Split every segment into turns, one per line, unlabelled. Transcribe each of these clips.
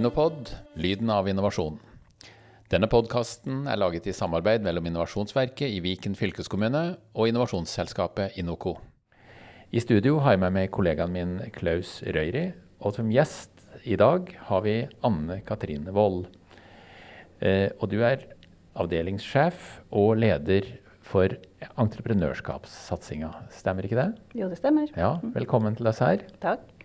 Innopod lyden av innovasjon. Denne podkasten er laget i samarbeid mellom Innovasjonsverket i Viken fylkeskommune og innovasjonsselskapet Inoco. I studio har jeg med meg kollegaen min Klaus Røyri, og som gjest i dag har vi Anne Katrine Wold. Eh, og du er avdelingssjef og leder for entreprenørskapssatsinga. Stemmer ikke det?
Jo, det stemmer.
Ja, Velkommen til oss her.
Takk.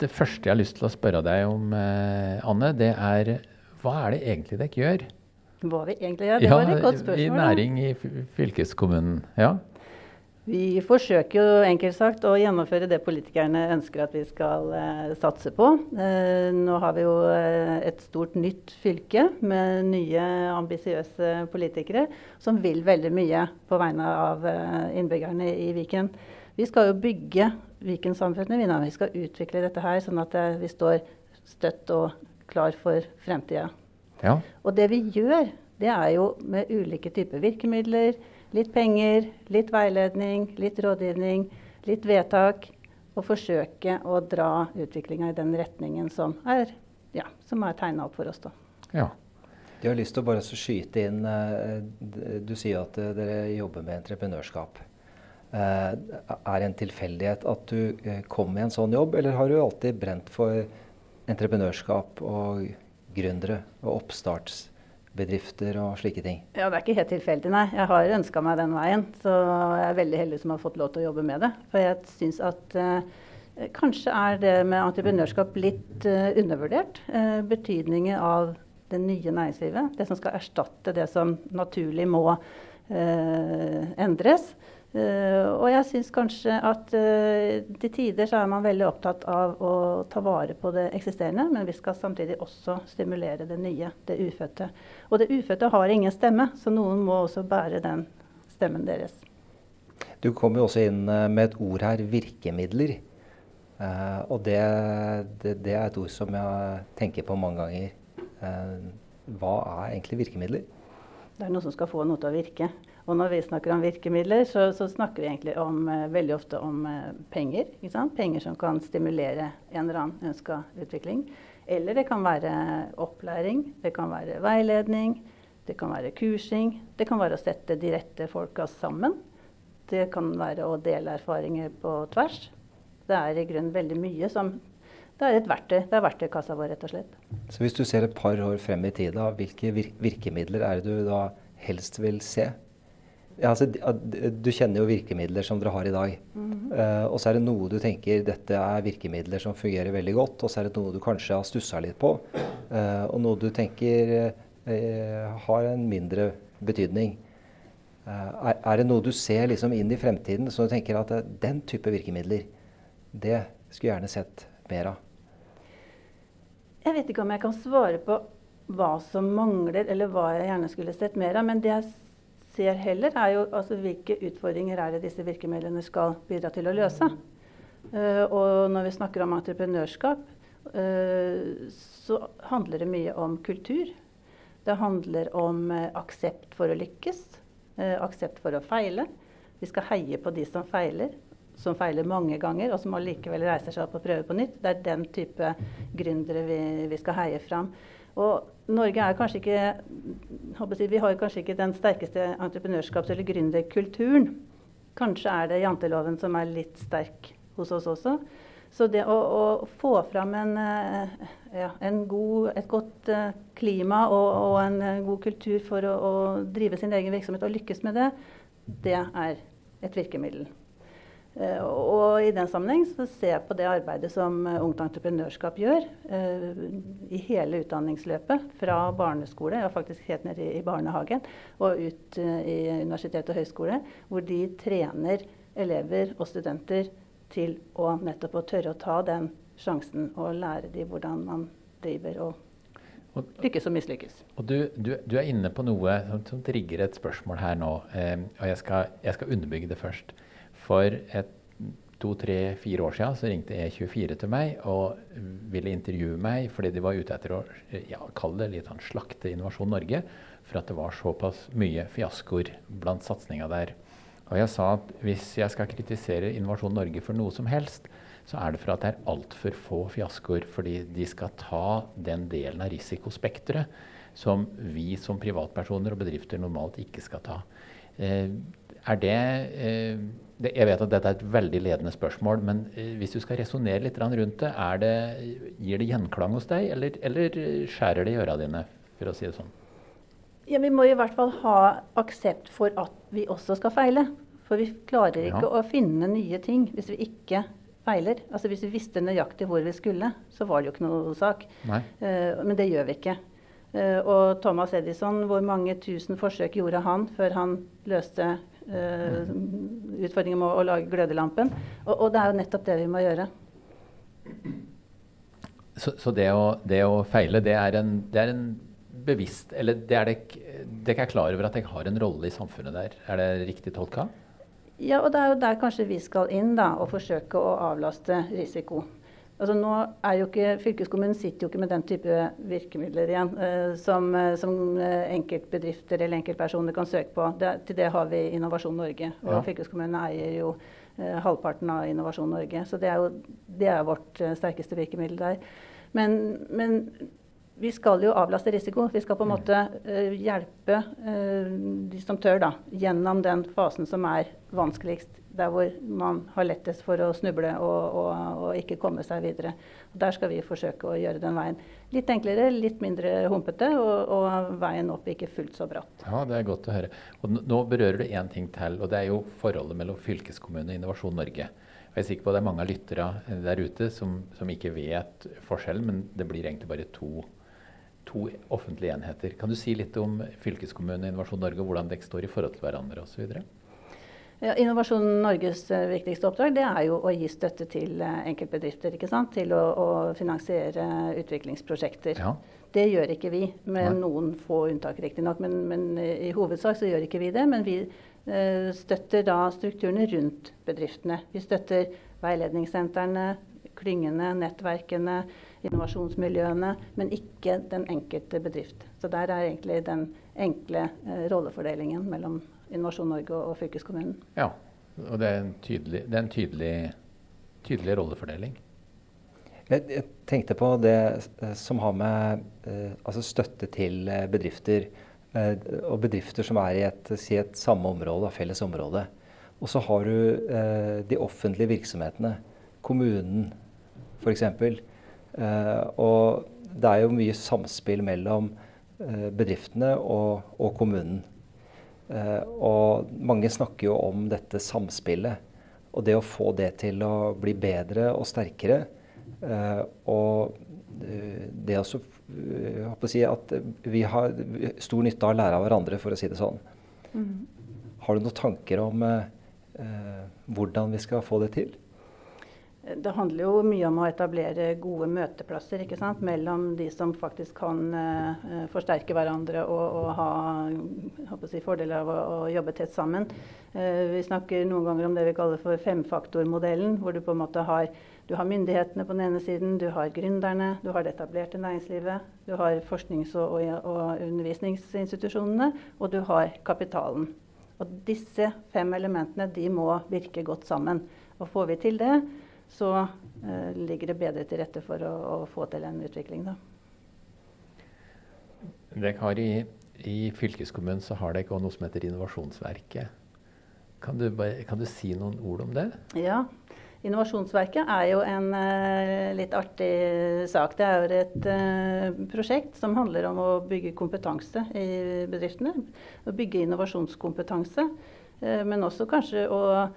Det første jeg har lyst til å spørre deg om, eh, Anne, det er hva er det egentlig dere gjør?
Hva vi egentlig gjør, det var et godt spørsmål.
I næring i fylkeskommunen. Ja.
Vi forsøker jo enkelt sagt å gjennomføre det politikerne ønsker at vi skal eh, satse på. Eh, nå har vi jo eh, et stort nytt fylke med nye ambisiøse politikere som vil veldig mye på vegne av eh, innbyggerne i Viken. Vi skal jo bygge Viken-samfunnet. Vi, vi skal utvikle dette her sånn at eh, vi står støtt og klar for fremtida.
ja.
Og det vi gjør, det er jo med ulike typer virkemidler. Litt penger, litt veiledning, litt rådgivning, litt vedtak. Og forsøke å dra utviklinga i den retningen som er, ja, som er tegna opp for oss. da.
ja.
Jeg har lyst til å bare skyte inn eh, Du sier at eh, dere jobber med entreprenørskap. Eh, Er en tilfeldighet at du eh, kom i en sånn jobb, eller har du alltid brent for entreprenørskap og gründere og oppstartsbedrifter og slike ting?
Ja, Det er ikke helt tilfeldig, nei. Jeg har ønska meg den veien. Så jeg er veldig heldig som har fått lov til å jobbe med det. For jeg syns at eh, kanskje er det med entreprenørskap litt eh, undervurdert. Eh, betydningen av det nye næringslivet. Det som skal erstatte det som naturlig må eh, endres. Eh, og jeg syns kanskje at uh, til tider så er man veldig opptatt av å ta vare på det eksisterende, men vi skal samtidig også stimulere det nye, det ufødte. Og det ufødte har ingen stemme, så noen må også bære den stemmen deres.
Du kom jo også inn eh, med et ord her, virkemidler. Uh, og det, det, det er et ord som jeg tenker på mange ganger. Hva er egentlig virkemidler?
Det er noe som skal få noe til å virke. Og når vi snakker om virkemidler, så, så snakker vi egentlig om, eh, veldig ofte om eh, penger. Penger som kan stimulere en eller annen ønska utvikling. Eller det kan være opplæring, det kan være veiledning, det kan være kursing. Det kan være å sette de rette folka sammen. Det kan være å dele erfaringer på tvers. Det er i grunnen veldig mye som Det er et verktøy. Det er verktøykassa vår, rett og slett.
Så hvis du ser et par år frem i tida, hvilke vir virkemidler er det du da helst vil se? Ja, altså, du kjenner jo virkemidler som dere har i dag. Eh, og så er det noe du tenker dette er virkemidler som fungerer veldig godt, og så er det noe du kanskje har stussa litt på, uh, og noe du tenker uh, har en mindre betydning. Er, er det noe du ser liksom inn i fremtiden så du tenker at den type virkemidler, det skulle jeg gjerne sett mer av?
Jeg vet ikke om jeg kan svare på hva som mangler, eller hva jeg gjerne skulle sett mer av. Men det jeg ser heller, er jo altså, hvilke utfordringer er det disse virkemidlene skal bidra til å løse. Uh, og når vi snakker om entreprenørskap, uh, så handler det mye om kultur. Det handler om uh, aksept for å lykkes, aksept for å feile. Vi skal heie på de som feiler, som feiler mange ganger, og som allikevel reiser seg opp og prøver på nytt. Det er den type gründere vi, vi skal heie fram. Og Norge er kanskje ikke si, Vi har kanskje ikke den sterkeste entreprenørskaps- eller gründerkulturen. Kanskje er det janteloven som er litt sterk hos oss også. Så det å, å få fram en, eh, ja, en god, et godt eh, klima og, og en eh, god kultur for å, å drive sin egen virksomhet og lykkes med det, det er et virkemiddel. Eh, og i den sammenheng så ser jeg på det arbeidet som eh, Ungt Entreprenørskap gjør eh, i hele utdanningsløpet. Fra barneskole, ja faktisk helt ned i, barnehagen, og ut i universitet og høyskole. Hvor de trener elever og studenter til å nettopp å tørre å ta den sjansen og lære dem hvordan man driver og
Og,
lykkes og mislykkes.
og du, du, du er inne på noe som, som trigger et spørsmål her nå. Eh, og jeg skal, jeg skal underbygge det først. For to, tre, fire år siden så ringte E24 til meg og ville intervjue meg fordi de var ute etter å ja, kalle det litt sånn slakte Innovasjon Norge for at det var såpass mye fiaskoer blant satsinga der. Og jeg sa at hvis jeg skal kritisere Innovasjon Norge for noe som helst, så er det for at det er altfor få fiaskoer. Fordi de skal ta den delen av risikospekteret som vi som privatpersoner og bedrifter normalt ikke skal ta. Eh, er det, eh, Jeg vet at dette er et veldig ledende spørsmål, men eh, hvis du skal resonnere litt rundt det, det, gir det gjenklang hos deg, eller, eller skjærer det i øra dine, for å si det sånn?
Ja, Vi må i hvert fall ha aksept for at vi også skal feile. For vi klarer ikke ja. å finne nye ting hvis vi ikke feiler. Altså Hvis vi visste nøyaktig hvor vi skulle, så var det jo ikke noe sak. Uh, men det gjør vi ikke. Uh, og Thomas Edison, hvor mange tusen forsøk gjorde han før han løste utfordringen med å, å lage glødelampen? Og, og, det er jo nettopp det vi må gjøre.
Så, så det, å, det, å, feile, det er en, det er en bevisst Eller det er klar over at jeg har en rolle i samfunnet der. Er det riktig tolka?
Ja, og det er jo der kanskje vi skal inn da, og forsøke å avlaste risiko. Altså nå er jo ikke, Fylkeskommunen sitter jo ikke med den type virkemidler igjen eh, som, eh, som, eh, enkeltbedrifter eller enkeltpersoner kan søke på. Det, til det har vi Innovasjon Norge. Og ja. fylkeskommunen eier jo eh, halvparten av Innovasjon Norge. Så det er jo det er vårt eh, sterkeste virkemiddel der. Men, men vi skal jo avlaste risiko. Vi skal på en mm. måte uh, hjelpe uh, de som tør da, gjennom den fasen som er vanskeligst. Der hvor man har lettest for å snuble og, og, og ikke komme seg videre. Og der skal vi forsøke å gjøre den veien litt enklere, litt mindre humpete, og, og veien opp ikke fullt så bratt.
Ja, Det er godt å høre. Og nå berører du én ting til, og det er jo forholdet mellom fylkeskommune og Innovasjon Norge. Jeg er sikker på at det er mange av lyttere der ute som, som ikke vet forskjellen, men det blir egentlig bare to to offentlige enheter. Kan du si litt om fylkeskommunen og Innovasjon Norge, og hvordan dere står i forhold til hverandre osv.?
Ja, Innovasjon Norges uh, viktigste oppdrag det er jo å gi støtte til uh, enkeltbedrifter. ikke sant? Til å, å finansiere utviklingsprosjekter. Ja. Det gjør ikke vi, med Nei. noen få unntak riktignok. Men, men uh, i hovedsak så gjør ikke vi det. Men vi støtter da strukturene rundt bedriftene. Vi støtter veiledningssentrene, klyngene, nettverkene innovasjonsmiljøene, men ikke den enkelte bedrift. Så der er egentlig den enkle eh, rollefordelingen mellom Innovasjon Norge og, og fylkeskommunen.
Ja, og det er en tydelig, er en tydelig, tydelig rollefordeling.
Jeg, jeg, tenkte på det eh, som har med eh, altså støtte til bedrifter. Eh, og bedrifter som er i et, si et samme område, felles område. Og så har du eh, de offentlige virksomhetene. Kommunen, f.eks. Eh, og det er jo mye samspill mellom eh, bedriftene og, og kommunen. Eh, og mange snakker jo om dette samspillet. Og det å få det til å bli bedre og sterkere. og det også jeg håper å si at vi har stor nytte av å lære av hverandre, for å si det sånn. Mm. Har du noen tanker om eh, hvordan vi skal få det til?
Det handler jo mye om å etablere gode møteplasser ikke sant? mellom de som faktisk kan uh, forsterke hverandre og, og ha si, fordeler av å, å, jobbe tett sammen. Uh, vi snakker noen ganger om det vi kaller for femfaktormodellen, hvor du på en måte har, har myndighetene på den ene siden, du har gründerne, du har det etablerte næringslivet, du har forsknings- og, og, og undervisningsinstitusjonene, og du har kapitalen. Og disse fem elementene de må virke godt sammen. Og får vi til det, så eh, ligger det bedre til rette for å, å få til en utvikling. Da.
Dere har i, i, fylkeskommunen så har dere noe som heter Innovasjonsverket. Kan du, kan du, si noen ord om det?
Ja. Innovasjonsverket er jo en uh, litt artig sak. Det er jo et uh, prosjekt som handler om å bygge kompetanse i bedriftene. Å bygge innovasjonskompetanse. Uh, men også kanskje å Eh,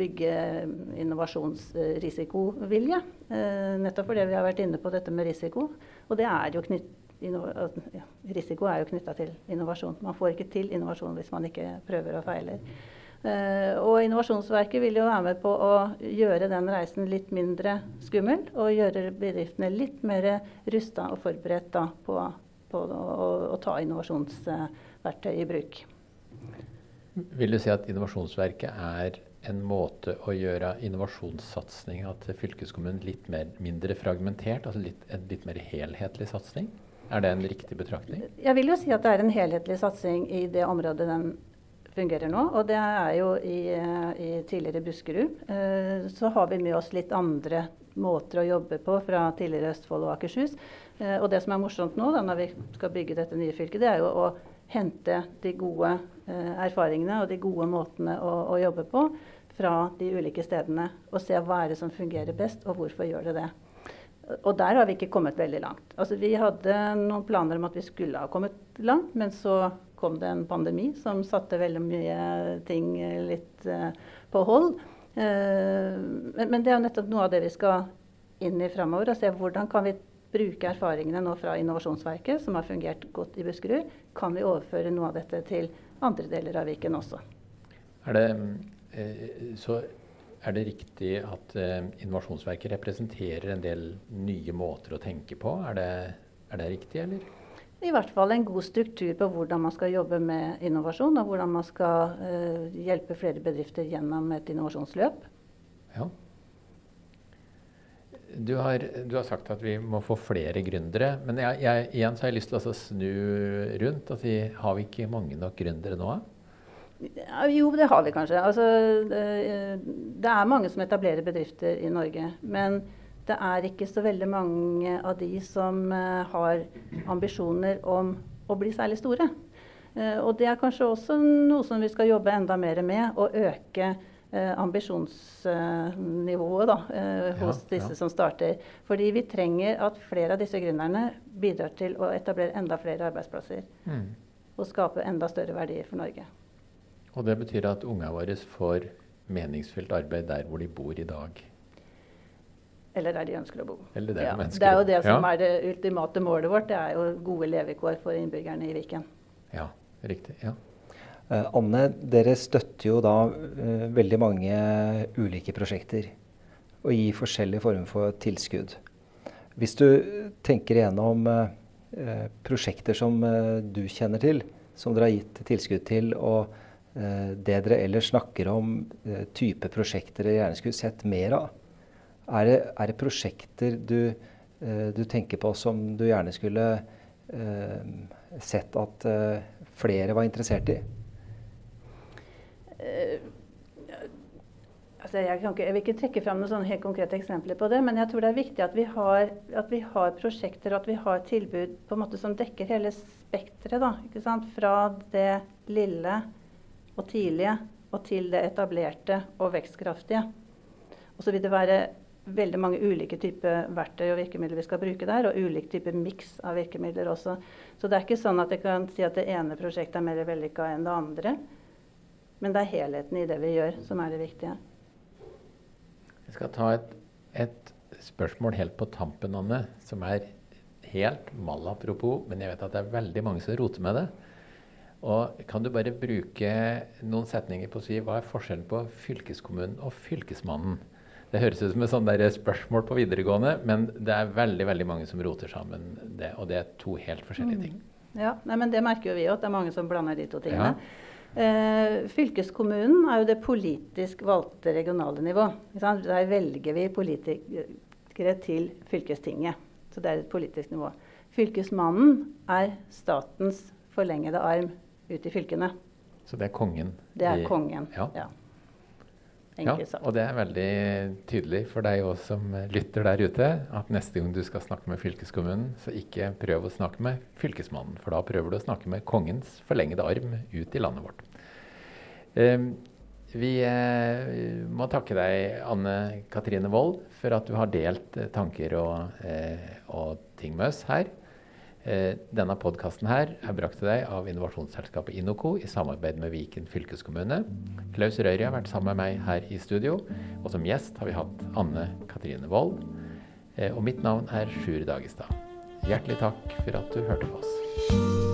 bygge innovasjonsrisikovilje. Eh, nettopp fordi vi har vært inne på dette med risiko. Og er knytt, risiko er jo knytta til innovasjon. Man får ikke til innovasjon hvis man ikke prøver og feiler. Uh, og Innovasjonsverket vil jo være med på å gjøre den reisen litt mindre skummel. Og gjøre bedriftene litt mer rusta og forberedt da, på, på å, å, ta innovasjonsverktøy i bruk.
Vil du si at Innovasjonsverket er en måte å gjøre innovasjonssatsinga til fylkeskommunen litt mer, mindre fragmentert? Altså litt, en litt mer helhetlig satsing? Er det en riktig betraktning?
Jeg vil jo si at det er en helhetlig satsing i det området den fungerer nå. Og det er jo i, i tidligere Buskerud. Eh, så har vi med oss litt andre måter å jobbe på fra tidligere Østfold og Akershus. Eh, og det som er morsomt nå da, når vi skal bygge dette nye fylket, det er jo å hente de gode eh, erfaringene og de gode måtene å, å, jobbe på fra de ulike stedene. Og se hva er det som fungerer best, og hvorfor gjør det det. Og der har vi ikke kommet veldig langt. Altså, vi hadde noen planer om at vi skulle ha kommet langt, men så kom det en pandemi som satte veldig mye ting litt uh, på hold. Uh, men, men, det er jo nettopp noe av det vi skal inn i framover. Og se hvordan kan vi bruke erfaringene nå fra Innovasjonsverket, som har fungert godt i Buskerud, kan vi overføre noe av dette til andre deler av Viken også.
Er det, eh, så er det riktig at eh, Innovasjonsverket representerer en del nye måter å tenke på? Er det, er det riktig, eller?
I hvert fall en god struktur på hvordan man skal jobbe med innovasjon, og hvordan man skal uh, hjelpe flere bedrifter gjennom et innovasjonsløp. Ja.
Du har, du har, sagt at vi må få flere gründere. Men jeg, jeg, igjen så har jeg lyst til å snu rundt og si har vi ikke mange nok gründere nå?
Ja, jo, det har vi kanskje. Altså, det, det, er mange som etablerer bedrifter i Norge. Men det er ikke så veldig mange av de som uh, har ambisjoner om å bli særlig store. Uh, og det er kanskje også noe som vi skal jobbe enda mer med. Å øke Eh, ambisjonsnivået da, eh, hos ja, disse ja. som starter. Fordi vi trenger at flere av disse gründerne bidrar til å etablere enda flere arbeidsplasser. Mm. Og skape enda større verdier for Norge.
Og det betyr at ungene våre får meningsfylt arbeid der hvor de bor i dag?
Eller der de ønsker å bo.
Eller der
ja.
de
det er jo det som er det ultimate målet vårt. Det er jo gode levekår for innbyggerne i Viken.
Ja, riktig. ja.
Eh, Anne, dere støtter jo da uh, veldig mange ulike prosjekter og gir forskjellige former for tilskudd. Hvis du tenker igjennom uh, prosjekter som du kjenner til, som dere har gitt tilskudd til, og det dere ellers snakker om, type prosjekter dere gjerne skulle sett mer av, er det, er det prosjekter du, du, tenker på som du gjerne skulle sett at flere var interessert i?
Altså jeg, ikke, jeg, vil ikke trekke fram noen helt konkrete eksempler på det, men jeg tror det er viktig at vi har, at vi har prosjekter og at vi har tilbud på en måte som dekker hele spekteret. Fra det lille og tidlige og til det etablerte og vekstkraftige. Og så vil det være veldig mange ulike typer verktøy og virkemidler vi skal bruke der, og ulik type miks av virkemidler også. Så det er ikke sånn at jeg kan si at det ene prosjektet er mer vellykka enn det andre. Men det er helheten i det vi gjør, som er det viktige.
Jeg skal ta et, et spørsmål helt på tampen, Anne, som er helt malapropos, men jeg vet at det er veldig mange som roter med det. Og Kan du bare bruke noen setninger på å si hva er forskjellen på fylkeskommunen og fylkesmannen? Det høres ut som et sånt spørsmål på videregående, men det er veldig veldig mange som roter sammen det. Og det er to helt forskjellige ting.
Mm. Ja, nei, men Det merker jo vi òg, at det er mange som blander de to tingene. Ja. Eh, fylkeskommunen er jo det politisk valgte regionale nivå. Der velger vi politikere til fylkestinget. Så det er et politisk nivå. Fylkesmannen er statens forlengede arm ut i fylkene.
Så det er kongen?
Det er kongen, ja. ja.
Ja, og det er veldig tydelig for deg òg som lytter der ute, at neste gang du skal snakke med fylkeskommunen, så ikke prøv å snakke med fylkesmannen, for da prøver du å snakke med kongens forlengede arm ut i landet vårt. Eh, vi eh, må takke deg, Anne Katrine Wold, for at du har delt tanker og, eh, og ting med oss her. Eh, denne podkasten er brakt til deg av innovasjonsselskapet Inoco i samarbeid med Viken fylkeskommune. Klaus Røyri har vært sammen med meg her i studio, og som gjest har vi hatt Anne Katrine Wold. Eh, og mitt navn er Sjur Dagestad. Hjertelig takk for at du hørte på oss.